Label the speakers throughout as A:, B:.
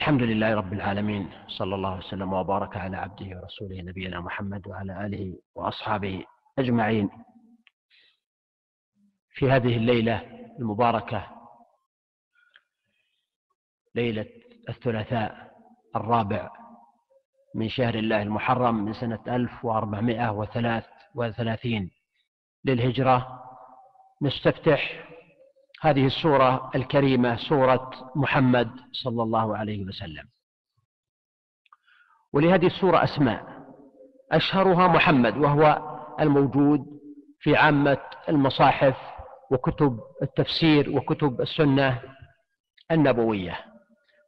A: الحمد لله رب العالمين صلى الله وسلم وبارك على عبده ورسوله نبينا محمد وعلى آله وأصحابه أجمعين. في هذه الليلة المباركة ليلة الثلاثاء الرابع من شهر الله المحرم من سنة 1433 للهجرة نستفتح هذه السورة الكريمة سورة محمد صلى الله عليه وسلم. ولهذه السورة أسماء. أشهرها محمد وهو الموجود في عامة المصاحف وكتب التفسير وكتب السنة النبوية.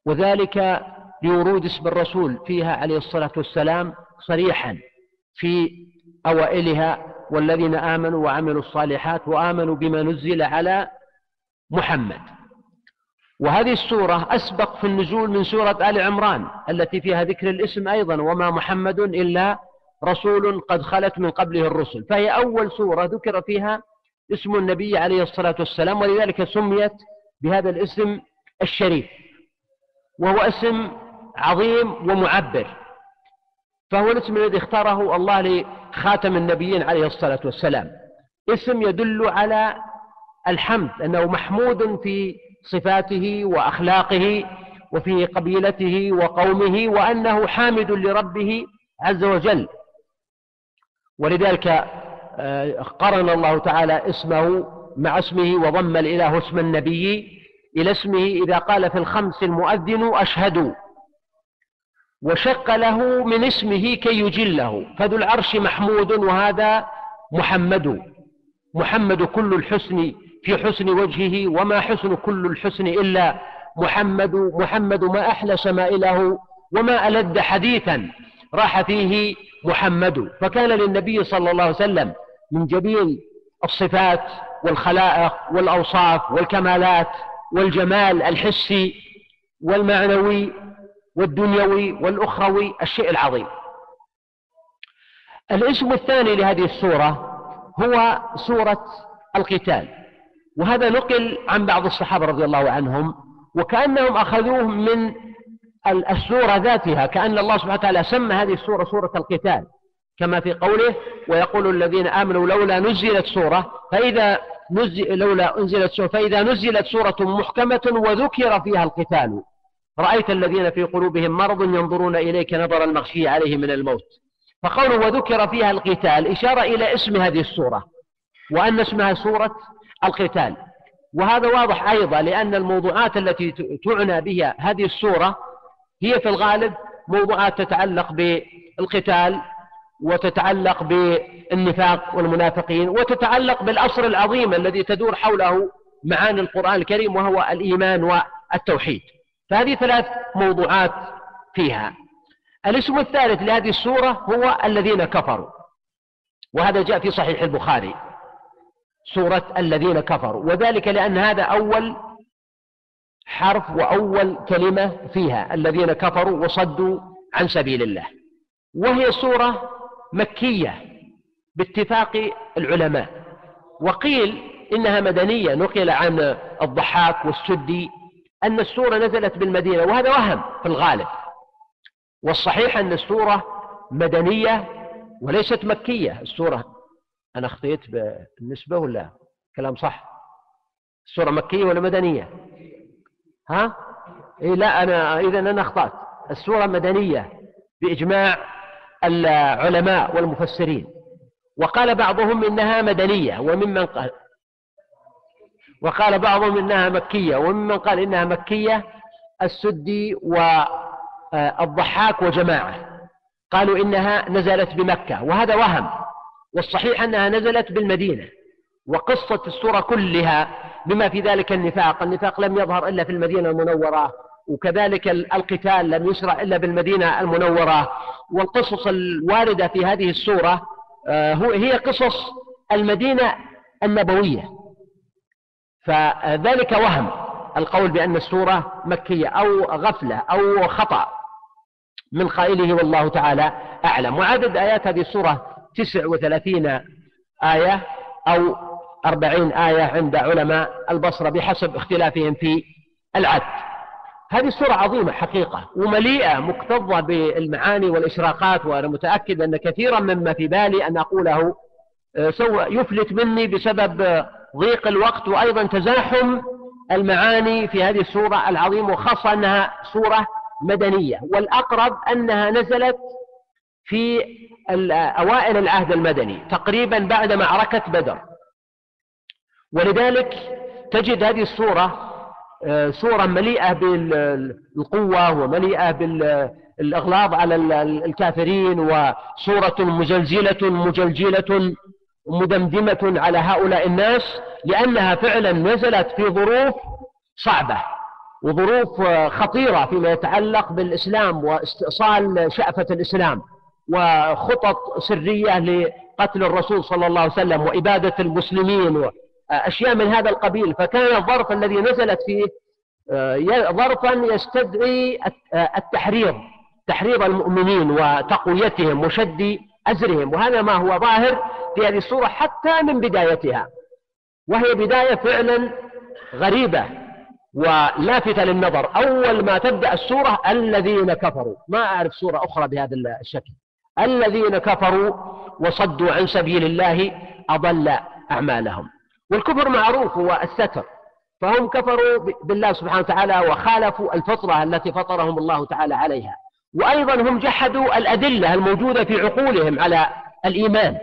A: وذلك لورود اسم الرسول فيها عليه الصلاة والسلام صريحا في أوائلها والذين آمنوا وعملوا الصالحات وآمنوا بما نزل على محمد. وهذه السورة أسبق في النزول من سورة آل عمران التي فيها ذكر الاسم أيضا وما محمد إلا رسول قد خلت من قبله الرسل. فهي أول سورة ذكر فيها اسم النبي عليه الصلاة والسلام ولذلك سميت بهذا الاسم الشريف وهو اسم عظيم ومعبر. فهو الاسم الذي اختاره الله لخاتم النبيين عليه الصلاة والسلام. اسم يدل على الحمد أنه محمود في صفاته وأخلاقه وفي قبيلته وقومه وأنه حامد لربه عز وجل. ولذلك آه، قرن الله تعالى اسمه مع اسمه وضم الإله اسم النبي إلى اسمه إذا قال في الخمس المؤذن أشهد. وشق له من اسمه كي يجله. فذو العرش محمود وهذا محمد. محمد كل الحسن في حسن وجهه وما حسن كل الحسن إلا محمد محمد ما أحلى شمائله وما ألد حديثا راح فيه محمد. فكان للنبي صلى الله عليه وسلم من جميل الصفات والخلائق والأوصاف والكمالات والجمال الحسي والمعنوي والدنيوي والأخروي الشيء العظيم. الاسم الثاني لهذه السورة هو سورة القتال. وهذا نقل عن بعض الصحابة رضي الله عنهم وكأنهم أخذوه من السورة ذاتها كأن الله سبحانه وتعالى سمى هذه السورة سورة القتال كما في قوله ويقول الذين آمنوا لولا نزلت سورة فإذا نزل لولا أنزلت سورة فإذا نزلت سورة محكمة وذكر فيها القتال. رأيت الذين في قلوبهم مرض ينظرون إليك نظر المغشي عليه من الموت. فقوله وذكر فيها القتال إشارة إلى اسم هذه السورة. وأن اسمها سورة القتال. وهذا واضح أيضا لأن الموضوعات التي تعنى بها هذه السورة هي في الغالب موضوعات تتعلق بالقتال وتتعلق بالنفاق والمنافقين وتتعلق بالأصل العظيم الذي تدور حوله معاني القرآن الكريم وهو الإيمان والتوحيد. فهذه ثلاث موضوعات فيها. الاسم الثالث لهذه السورة هو الذين كفروا. وهذا جاء في صحيح البخاري. سورة الذين كفروا. وذلك لأن هذا أول حرف وأول كلمة فيها الذين كفروا وصدوا عن سبيل الله. وهي سورة مكية باتفاق العلماء. وقيل إنها مدنية نقل عن الضحاك والسدي أن السورة نزلت بالمدينة وهذا وهم في الغالب. والصحيح أن السورة مدنية وليست مكية السورة أنا أخطيت بالنسبة ولا كلام صح؟ السورة مكية ولا مدنية؟ ها؟ إيه لا أنا إذا أنا أخطأت السورة مدنية بإجماع العلماء والمفسرين. وقال بعضهم إنها مدنية وممن قال وقال بعضهم إنها مكية وممن قال إنها مكية السدي والضحاك وجماعة. قالوا إنها نزلت بمكة وهذا وهم. والصحيح أنها نزلت بالمدينة وقصة السورة كلها بما في ذلك النفاق النفاق لم يظهر إلا في المدينة المنورة وكذلك القتال لم يشرع إلا بالمدينة المنورة والقصص الواردة في هذه السورة آه، هي قصص المدينة النبوية. فذلك وهم القول بأن السورة مكية أو غفلة أو خطأ من قائله والله تعالى أعلم. وعدد آيات هذه السورة تسع وثلاثين آية أو أربعين آية عند علماء البصرة بحسب اختلافهم في العد. هذه السورة عظيمة حقيقة ومليئة مكتظة بالمعاني والإشراقات وأنا متأكد أن كثيرا مما في بالي أن أقوله آه، سوى يفلت مني بسبب ضيق الوقت وأيضا تزاحم المعاني في هذه السورة العظيمة وخاصة أنها سورة مدنية. والأقرب أنها نزلت في أوائل العهد المدني تقريبا بعد معركة بدر. ولذلك تجد هذه السورة آه، سورة مليئة بالقوة ومليئة بالإغلاظ على الكافرين وسورة مزلزلة مجلجلة مدمدمة على هؤلاء الناس لأنها فعلا نزلت في ظروف صعبة وظروف خطيرة فيما يتعلق بالإسلام واستئصال شأفة الإسلام. وخطط سرية لقتل الرسول صلى الله عليه وسلم وإبادة المسلمين وأشياء من هذا القبيل. فكان الظرف الذي نزلت فيه آه، ظرفا يستدعي التحريض تحريض المؤمنين وتقويتهم وشد أزرهم. وهذا ما هو ظاهر في هذه السورة حتى من بدايتها. وهي بداية فعلا غريبة ولافتة للنظر. أول ما تبدأ السورة الذين كفروا. ما أعرف سورة أخرى بهذا الشكل. الذين كفروا وصدوا عن سبيل الله أضل أعمالهم. والكفر معروف هو الستر فهم كفروا بالله سبحانه وتعالى وخالفوا الفطرة التي فطرهم الله تعالى عليها. وأيضا هم جحدوا الأدلة الموجودة في عقولهم على الإيمان.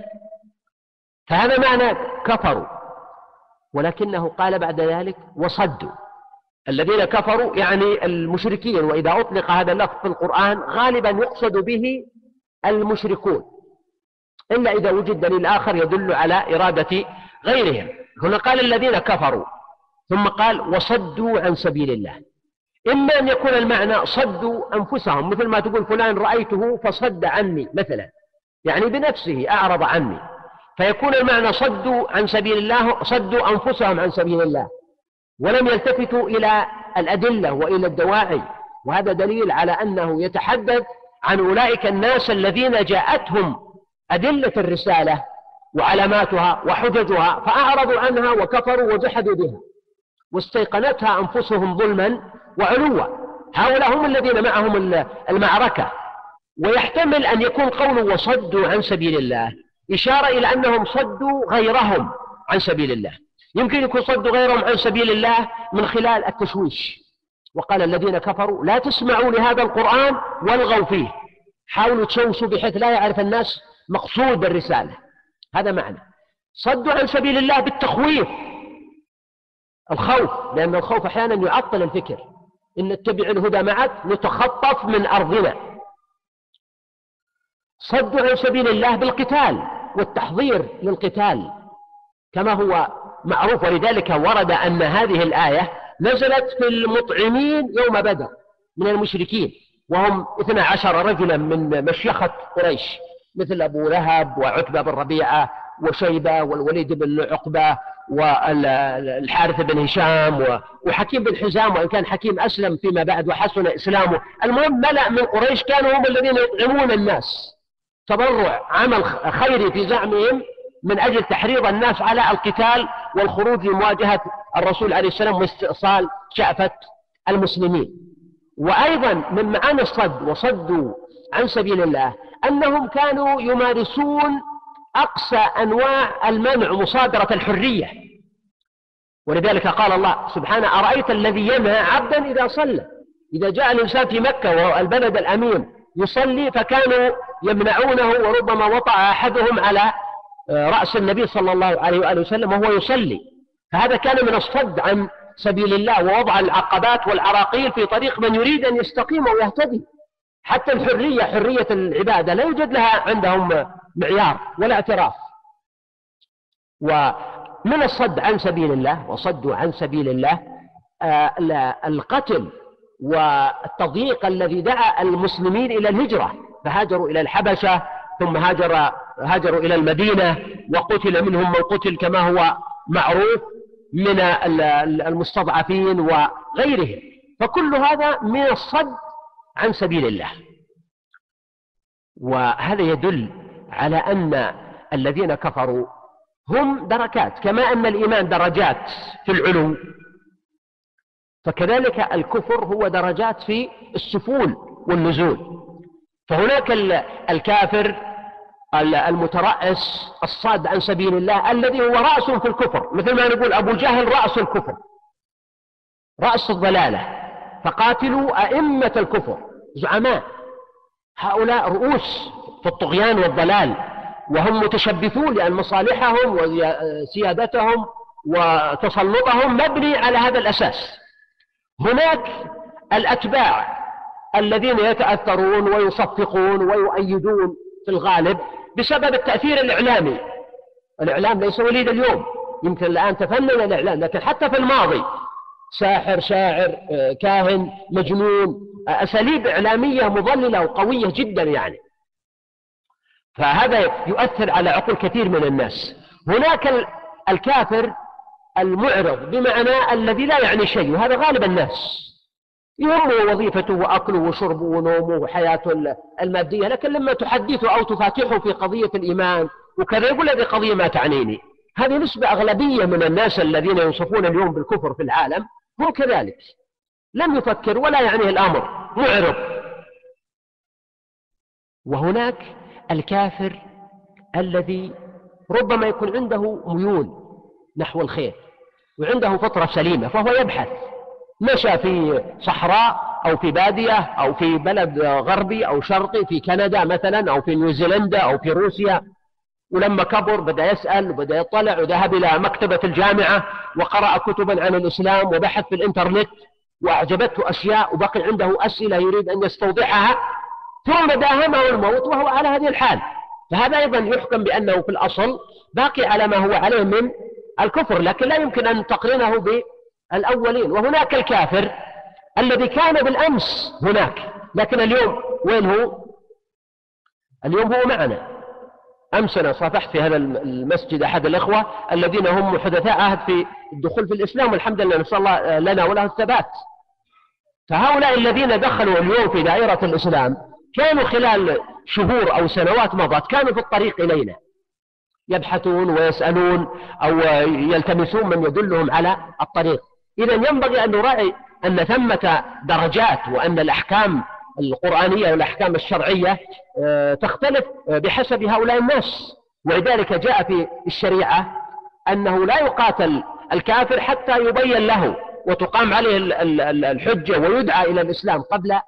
A: فهذا معنى كفروا. ولكنه قال بعد ذلك وصدوا. الذين كفروا يعني المشركين وإذا أطلق هذا اللفظ في القرآن غالبا يقصد به المشركون. إلا إذا وجد دليل آخر يدل على إرادة غيرهم. هنا قال الذين كفروا. ثم قال وصدوا عن سبيل الله. إما أن يكون المعنى صدوا أنفسهم. مثل ما تقول فلان رأيته فصد عني مثلا. يعني بنفسه أعرض عني. فيكون المعنى صدوا عن سبيل الله صدوا أنفسهم عن سبيل الله. ولم يلتفتوا إلى الأدلة وإلى الدواعي. وهذا دليل على أنه يتحدث عن أولئك الناس الذين جاءتهم أدلة الرسالة وعلاماتها وحججها فأعرضوا عنها وكفروا وجحدوا بها. واستيقنتها أنفسهم ظلما وعلوا. هؤلاء هم الذين معهم المعركة. ويحتمل أن يكون قوله وصدوا عن سبيل الله. إشارة إلى أنهم صدوا غيرهم عن سبيل الله. يمكن يكون صدوا غيرهم عن سبيل الله من خلال التشويش. وقال الذين كفروا لا تسمعوا لهذا القرآن والغوا فيه. حاولوا تشوشوا بحيث لا يعرف الناس مقصود الرسالة هذا معنى. صدوا عن سبيل الله بالتخويف. الخوف لأن الخوف أحيانا يعطل الفكر. إن نتبع الهدى معك نتخطف من أرضنا. صدوا عن سبيل الله بالقتال والتحضير للقتال. كما هو معروف ولذلك ورد أن هذه الآية نزلت في المطعمين يوم بدر من المشركين وهم اثنا عشر رجلا من مشيخة قريش مثل أبو لهب وعتبة بن ربيعة وشيبة والوليد بن عقبة والحارث بن هشام وحكيم بن حزام وإن كان حكيم أسلم فيما بعد وحسن إسلامه. المهم ملأ من قريش كانوا هم الذين يطعمون الناس. تبرع عمل خيري في زعمهم من أجل تحريض الناس على القتال والخروج لمواجهة الرسول عليه السلام واستئصال شأفة المسلمين. وأيضا من معاني الصد وصدوا عن سبيل الله أنهم كانوا يمارسون أقصى أنواع المنع مصادرة الحرية. ولذلك قال الله سبحانه أرأيت الذي ينهى عبدا إذا صلى. إذا جاء الإنسان في مكة وهو البلد الأمين يصلي فكانوا يمنعونه وربما وطأ أحدهم على رأس النبي صلى الله عليه وآله وسلم وهو يصلي. فهذا كان من الصد عن سبيل الله ووضع العقبات والعراقيل في طريق من يريد أن يستقيم ويهتدي حتى الحرية حرية العبادة لا يوجد لها عندهم معيار ولا اعتراف. ومن الصد عن سبيل الله وصدوا عن سبيل الله آه، القتل والتضييق الذي دعا المسلمين إلى الهجرة. فهاجروا إلى الحبشة ثم هاجر هاجروا إلى المدينة وقتل منهم من قتل كما هو معروف. من المستضعفين وغيرهم. فكل هذا من الصد عن سبيل الله. وهذا يدل على أن الذين كفروا هم دركات. كما أن الإيمان درجات في العلو. فكذلك الكفر هو درجات في السفول والنزول. فهناك الكافر المترأس الصاد عن سبيل الله الذي هو رأس في الكفر. مثل ما نقول أبو جهل رأس الكفر. رأس الضلالة. فقاتلوا أئمة الكفر. زعماء. هؤلاء رؤوس في الطغيان والضلال. وهم متشبثون لأن مصالحهم وسيادتهم وتسلطهم مبني على هذا الأساس. هناك الأتباع الذين يتأثرون ويصفقون ويؤيدون في الغالب بسبب التأثير الإعلامي. الإعلام ليس وليد اليوم. يمكن الآن تفنن الإعلام لكن حتى في الماضي. ساحر شاعر آه، كاهن مجنون آه، أساليب إعلامية مضللة وقوية جدا يعني. فهذا يؤثر على عقول كثير من الناس. هناك الكافر المعرض بمعنى الذي لا يعني شيء وهذا غالب الناس. يهمه وظيفته وأكله وشربه ونومه وحياته المادية لكن لما تحدثه أو تفاتحه في قضية الإيمان وكذا يقول هذه قضية ما تعنيني. هذه نسبة أغلبية من الناس الذين يوصفون اليوم بالكفر في العالم هم كذلك. لم يفكر ولا يعنيه الأمر معرض. وهناك الكافر الذي ربما يكون عنده ميول نحو الخير وعنده فطرة سليمة فهو يبحث. مشى في صحراء أو في بادية أو في بلد غربي أو شرقي في كندا مثلا أو في نيوزيلندا أو في روسيا. ولما كبر بدأ يسأل وبدأ يطلع وذهب إلى مكتبة الجامعة وقرأ كتبا عن الإسلام وبحث في الإنترنت وأعجبته أشياء وبقي عنده أسئلة يريد أن يستوضحها. ثم داهمه الموت وهو على هذه الحال. فهذا أيضا يحكم بأنه في الأصل باقي على ما هو عليه من الكفر لكن لا يمكن أن تقرنه بالأولين وهناك الكافر الذي كان بالأمس هناك لكن اليوم وين هو؟ اليوم هو معنا. أمس أنا صافحت في هذا المسجد أحد الإخوة الذين هم حدثاء عهد في الدخول في الإسلام والحمد لله نسأل الله لنا وله الثبات. فهؤلاء الذين دخلوا اليوم في دائرة الإسلام كانوا خلال شهور أو سنوات مضت كانوا في الطريق إلينا. يبحثون ويسألون أو يلتمسون من يدلهم على الطريق. إذا ينبغي أن نراعي أن ثمة درجات وأن الأحكام القرآنية والأحكام الشرعية آه، تختلف بحسب هؤلاء الناس. ولذلك جاء في الشريعة أنه لا يقاتل الكافر حتى يبين له وتقام عليه الحجة ويدعى إلى الإسلام قبل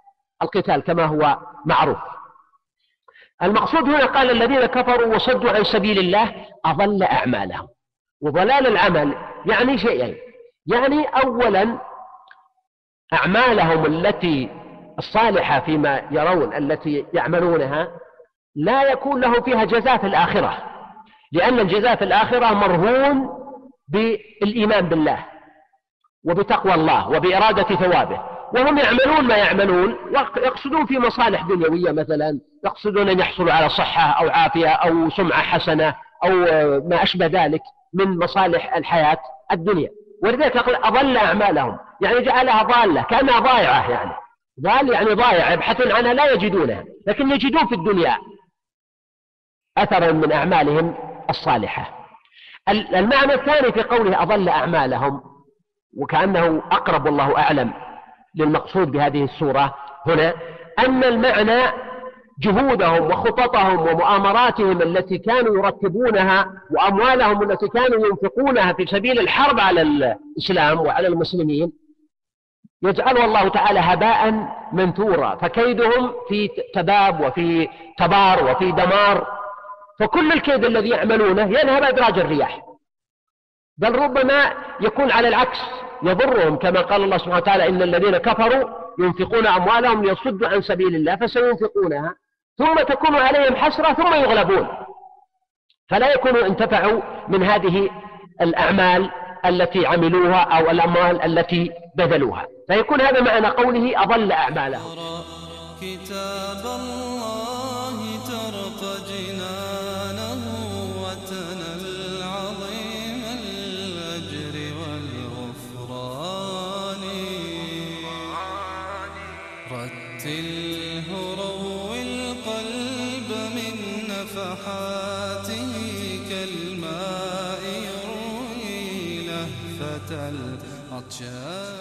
A: القتال كما هو معروف. المقصود هنا قال الذين كفروا وصدوا عن سبيل الله أضل أعمالهم. وضلال العمل يعني شيئين. يعني أولا أعمالهم التي الصالحة فيما يرون التي يعملونها لا يكون له فيها جزاء في الآخرة لأن الجزاء في الآخرة مرهون بالإيمان بالله وبتقوى الله وبإرادة ثوابه وهم يعملون ما يعملون ويقصدون في مصالح دنيوية مثلا يقصدون أن يحصلوا على صحة أو عافية أو سمعة حسنة أو ما أشبه ذلك من مصالح الحياة الدنيا. ولذلك أضل أعمالهم. يعني جعلها ضالة كأنها ضائعة يعني. ضال يعني ضائع يبحثون عنها لا يجدونها لكن يجدون في الدنيا أثرا من أعمالهم الصالحة. المعنى الثاني في قوله أضل أعمالهم وكأنه أقرب الله أعلم للمقصود بهذه السورة هنا أن المعنى جهودهم وخططهم ومؤامراتهم التي كانوا يرتبونها وأموالهم التي كانوا ينفقونها في سبيل الحرب على الإسلام وعلى المسلمين يجعلها الله تعالى هباء منثورا فكيدهم في تباب وفي تبار وفي دمار فكل الكيد الذي يعملونه يذهب أدراج الرياح. بل ربما يكون على العكس يضرهم كما قال الله سبحانه وتعالى إن الذين كفروا ينفقون أموالهم ليصدوا عن سبيل الله فسينفقونها. ثم تكون عليهم حسرة ثم يغلبون. فلا يكونوا انتفعوا من هذه الأعمال التي عملوها أو الأموال التي بذلوها. فيكون هذا معنى قوله أضل أعمالهم.
B: كتاب الله ترق جنانه كالماء يروي لهفة العطشان